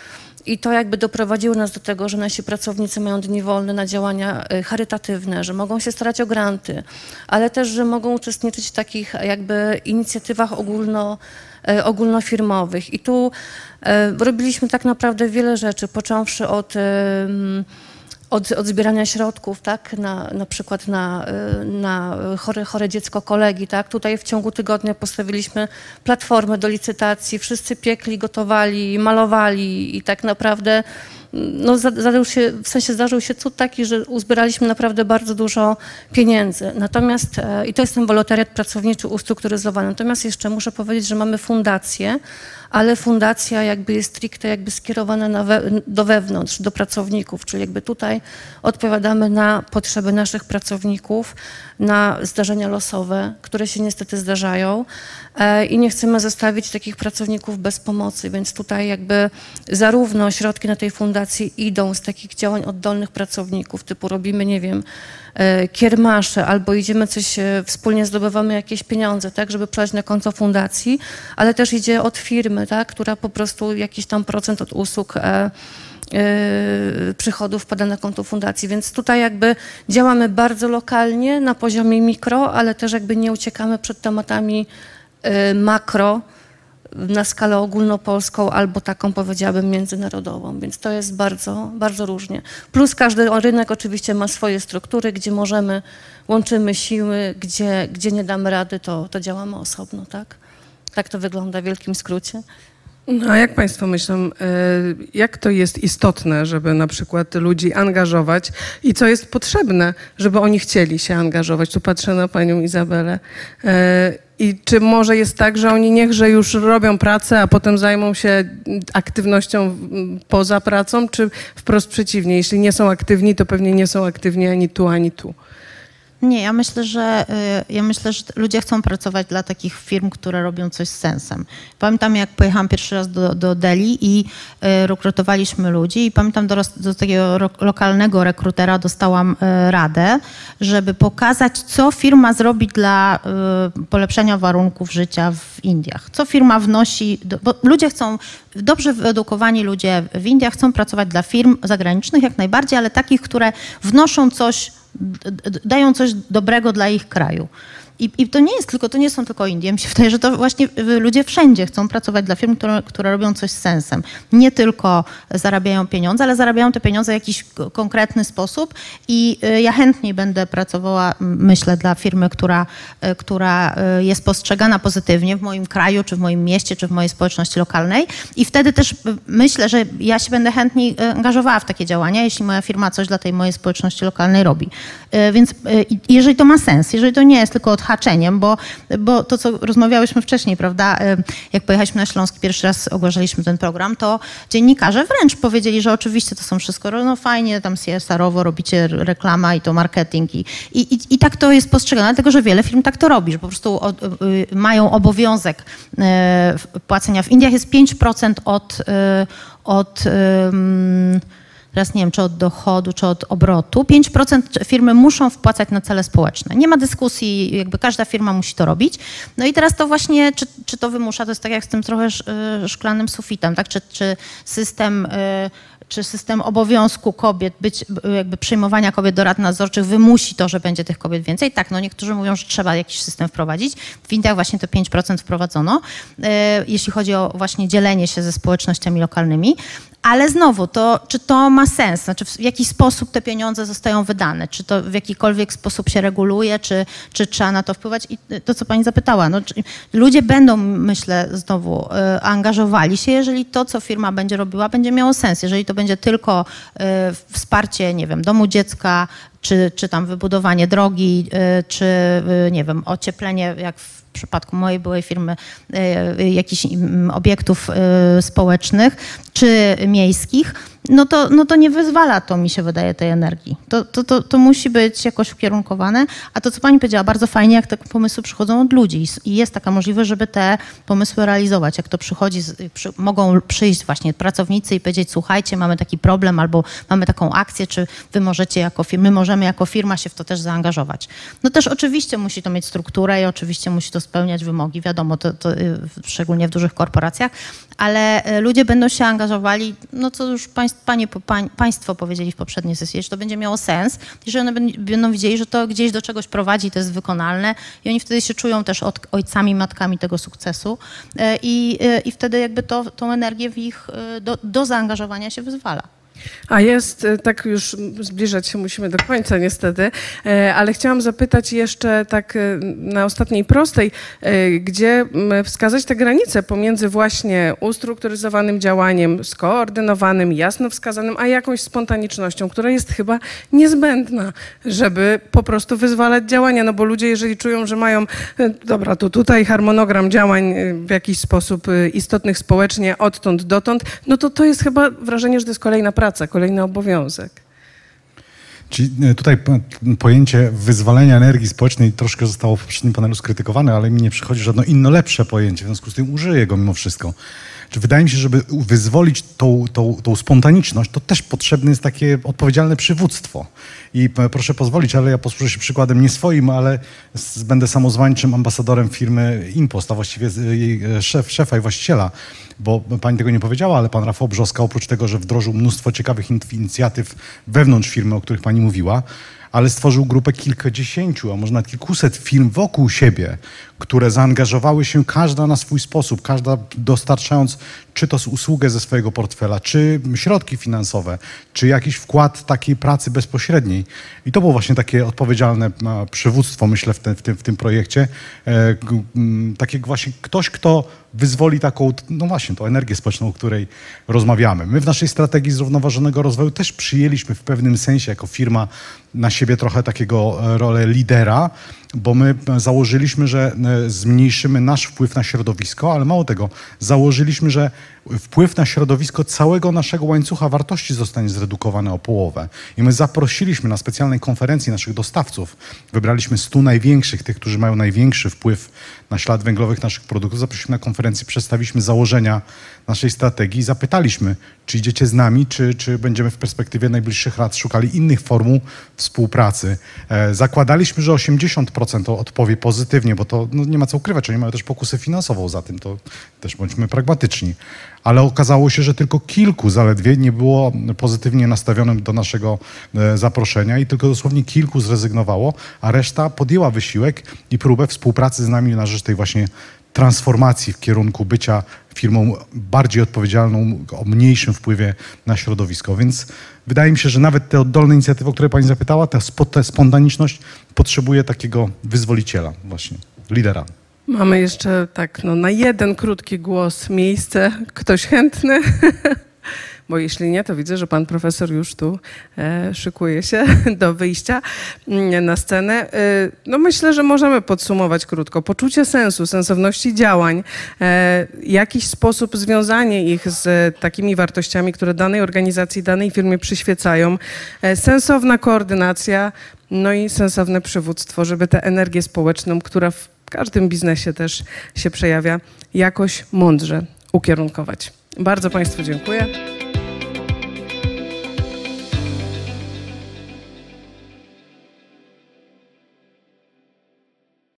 I to jakby doprowadziło nas do tego, że nasi pracownicy mają dni wolne na działania y, charytatywne, że mogą się starać o granty, ale też, że mogą uczestniczyć w takich jakby inicjatywach ogólno, y, ogólnofirmowych. I tu y, robiliśmy tak naprawdę wiele rzeczy, począwszy od od, od zbierania środków, tak, na, na przykład na, y, na chore, chore dziecko kolegi, tak, tutaj w ciągu tygodnia postawiliśmy platformę do licytacji, wszyscy piekli, gotowali, malowali i tak naprawdę no, za- zdarzył się, w sensie zdarzył się cud taki, że uzbieraliśmy naprawdę bardzo dużo pieniędzy. Natomiast, e, i to jest ten wolontariat pracowniczy ustrukturyzowany. Natomiast jeszcze muszę powiedzieć, że mamy fundację, ale fundacja jakby jest stricte jakby skierowana na we, do wewnątrz, do pracowników, czyli jakby tutaj odpowiadamy na potrzeby naszych pracowników, na zdarzenia losowe, które się niestety zdarzają i nie chcemy zostawić takich pracowników bez pomocy, więc tutaj jakby zarówno środki na tej fundacji idą z takich działań oddolnych pracowników, typu robimy, nie wiem, e, kiermasze albo idziemy coś, e, wspólnie zdobywamy jakieś pieniądze, tak, żeby przelać na konto fundacji, ale też idzie od firmy, tak, która po prostu jakiś tam procent od usług e, e, przychodów wpada na konto fundacji, więc tutaj jakby działamy bardzo lokalnie na poziomie mikro, ale też jakby nie uciekamy przed tematami e, makro na skalę ogólnopolską albo taką powiedziałabym międzynarodową, więc to jest bardzo, bardzo różnie. Plus każdy rynek oczywiście ma swoje struktury, gdzie możemy, łączymy siły, gdzie, gdzie nie damy rady, to, to działamy osobno, tak? Tak to wygląda w wielkim skrócie. No a jak Państwo myślą, e, jak to jest istotne, żeby na przykład ludzi angażować i co jest potrzebne, żeby oni chcieli się angażować? Tu patrzę na Panią Izabelę. E, I czy może jest tak, że oni niechże już robią pracę, a potem zajmą się aktywnością poza pracą, czy wprost przeciwnie? Jeśli nie są aktywni, to pewnie nie są aktywni ani tu, ani tu. Nie, ja myślę, że y, ja myślę, że ludzie chcą pracować dla takich firm, które robią coś z sensem. Pamiętam, jak pojechałam pierwszy raz do, do Delhi i y, rekrutowaliśmy ludzi i pamiętam do, do takiego lokalnego rekrutera dostałam y, radę, żeby pokazać, co firma zrobi dla polepszenia warunków życia w Indiach. Co firma wnosi, bo ludzie chcą, dobrze wyedukowani ludzie w Indiach chcą pracować dla firm zagranicznych jak najbardziej, ale takich, które wnoszą coś dają coś dobrego dla ich kraju. I, I, to nie jest tylko, to nie są tylko Indie. Mi się wydaje, że to właśnie ludzie wszędzie chcą pracować dla firm, które, które robią coś z sensem. Nie tylko zarabiają pieniądze, ale zarabiają te pieniądze w jakiś konkretny sposób i y, ja chętniej będę pracowała, myślę, dla firmy, która, y, która y, jest postrzegana pozytywnie w moim kraju, czy w moim mieście, czy w mojej społeczności lokalnej i wtedy też myślę, że ja się będę chętniej angażowała w takie działania, jeśli moja firma coś dla tej mojej społeczności lokalnej robi. Więc jeżeli to ma sens, jeżeli to nie jest tylko od haczeniem, bo, bo to, co rozmawiałyśmy wcześniej, prawda, jak pojechaliśmy na Śląsk, pierwszy raz ogłaszaliśmy ten program, to dziennikarze wręcz powiedzieli, że oczywiście to są wszystko, no fajnie, tam CSR-owo robicie reklama i to marketing i, i, i tak to jest postrzegane, dlatego, że wiele firm tak to robi, że po prostu od, y, mają obowiązek y, płacenia. W Indiach jest 5% od, y, od teraz nie wiem, czy od dochodu, czy od obrotu, 5% firmy muszą wpłacać na cele społeczne. Nie ma dyskusji, jakby każda firma musi to robić. No i teraz to właśnie, czy, czy to wymusza, to jest tak jak z tym trochę y, szklanym sufitem, tak? Czy, czy system y, czy system obowiązku kobiet, być, jakby przyjmowania kobiet do rad nadzorczych wymusi to, że będzie tych kobiet więcej? Tak, no niektórzy mówią, że trzeba jakiś system wprowadzić. W Indiach właśnie to 5% wprowadzono, jeśli chodzi o właśnie dzielenie się ze społecznościami lokalnymi. Ale znowu, to, czy to ma sens? Znaczy, w jaki sposób te pieniądze zostają wydane? Czy to w jakikolwiek sposób się reguluje? Czy, czy trzeba na to wpływać? I to, co pani zapytała, no, ludzie będą, myślę, znowu y, angażowali się, jeżeli to, co firma będzie robiła, będzie miało sens. Jeżeli to będzie tylko y, wsparcie, nie wiem, domu dziecka, czy, czy tam wybudowanie drogi, y, czy, nie wiem, ocieplenie, jak w przypadku mojej byłej firmy e, jakichś mm, obiektów społecznych czy miejskich, no to, no to nie wyzwala to, mi się wydaje, tej energii. To, to, to, to musi być jakoś ukierunkowane. A to, co pani powiedziała, bardzo fajnie, jak te pomysły przychodzą od ludzi i jest taka możliwość, żeby te pomysły realizować. Jak to przychodzi, przy, mogą przyjść właśnie pracownicy i powiedzieć, słuchajcie, mamy taki problem albo mamy taką akcję, czy wy możecie jako firma, my możemy jako firma się w to też zaangażować. No też oczywiście musi to mieć strukturę i oczywiście musi to spełniać wymogi, wiadomo, to, to y, szczególnie w dużych korporacjach, ale y, ludzie będą się angażowali, no co już państwo panie, pań, Państwo powiedzieli w poprzedniej sesji, że to będzie miało sens, że one będą widzieli, że to gdzieś do czegoś prowadzi, to jest wykonalne i oni wtedy się czują też od, ojcami, matkami tego sukcesu e, i, e, i wtedy jakby to, tą energię w ich, e, do, do zaangażowania się wyzwala. A jest, e, tak już zbliżać się musimy do końca niestety, e, ale chciałam zapytać jeszcze tak e, na ostatniej prostej, gdzie wskazać te granice pomiędzy właśnie ustrukturyzowanym działaniem, skoordynowanym, jasno wskazanym, a jakąś spontanicznością, która jest chyba niezbędna, żeby po prostu wyzwalać działania, no bo ludzie jeżeli czują, że mają, dobra, to tutaj harmonogram działań w jakiś sposób istotnych społecznie odtąd dotąd, no to to jest chyba wrażenie, że to jest kolejna praca praca, kolejny obowiązek. Czyli e, tutaj pojęcie wyzwalenia energii społecznej troszkę zostało w poprzednim panelu skrytykowane, ale mi nie przychodzi żadne inne lepsze pojęcie, w związku z tym użyję go mimo wszystko. Czy wydaje mi się, żeby wyzwolić tą, tą, tą spontaniczność, to też potrzebne jest takie odpowiedzialne przywództwo. I proszę pozwolić, ale ja posłużę się przykładem nie swoim, ale będę samozwańczym ambasadorem firmy Impost, a właściwie jej e, szef, szefa i właściciela bo pani tego nie powiedziała, ale pan Rafał Brzoska oprócz tego, że wdrożył mnóstwo ciekawych inicjatyw wewnątrz firmy, o których pani mówiła, ale stworzył grupę kilkadziesięciu, a może nawet kilkuset firm wokół siebie, które zaangażowały się każda na swój sposób, każda dostarczając czy to usługę ze swojego portfela, czy środki finansowe, czy jakiś wkład takiej pracy bezpośredniej. I to było właśnie takie odpowiedzialne e, przywództwo, myślę, w, te, w, tym, w tym projekcie. E, g- m, Takie właśnie ktoś, kto wyzwoli taką, no właśnie, tą energię społeczną, o której rozmawiamy. My w naszej strategii zrównoważonego rozwoju też przyjęliśmy w pewnym sensie jako firma na siebie trochę takiego e, rolę lidera, bo my założyliśmy, że e, zmniejszymy nasz wpływ na środowisko, ale mało tego, założyliśmy, że wpływ na środowisko całego naszego łańcucha wartości zostanie zredukowany o połowę. I my zaprosiliśmy na specjalnej konferencji naszych dostawców, wybraliśmy 100 największych, tych, którzy mają największy wpływ na ślad węglowych naszych produktów, zaprosiliśmy na konferencję, przedstawiliśmy założenia naszej strategii i zapytaliśmy, czy idziecie z nami, czy, czy będziemy w perspektywie najbliższych lat szukali innych formuł współpracy. E, zakładaliśmy, że 80% odpowie pozytywnie, bo to no, nie ma co ukrywać, oni mają też pokusę finansową za tym, to też bądźmy pragmatyczni. Ale okazało się, że tylko kilku zaledwie nie było pozytywnie nastawionym do naszego e, zaproszenia i tylko dosłownie kilku zrezygnowało, a reszta podjęła wysiłek i próbę współpracy z nami na rzecz tej właśnie transformacji w kierunku bycia firmą bardziej odpowiedzialną, o mniejszym wpływie na środowisko. Więc wydaje mi się, że nawet te oddolne inicjatywy, o które pani zapytała, ta, spo, ta spontaniczność potrzebuje takiego wyzwoliciela właśnie, lidera. Mamy jeszcze tak no, na jeden krótki głos miejsce. Ktoś chętny? (laughs) Bo jeśli nie, to widzę, że pan profesor już tu e, szykuje się (laughs) do wyjścia mm, na scenę. E, no myślę, że możemy podsumować krótko. Poczucie sensu, sensowności działań, e, jakiś sposób związanie ich z takimi wartościami, które danej organizacji, danej firmie przyświecają, sensowna koordynacja, no i sensowne przywództwo, żeby tę energię społeczną, która w każdym biznesie też się przejawia, jakoś mądrze ukierunkować. Bardzo Państwu dziękuję.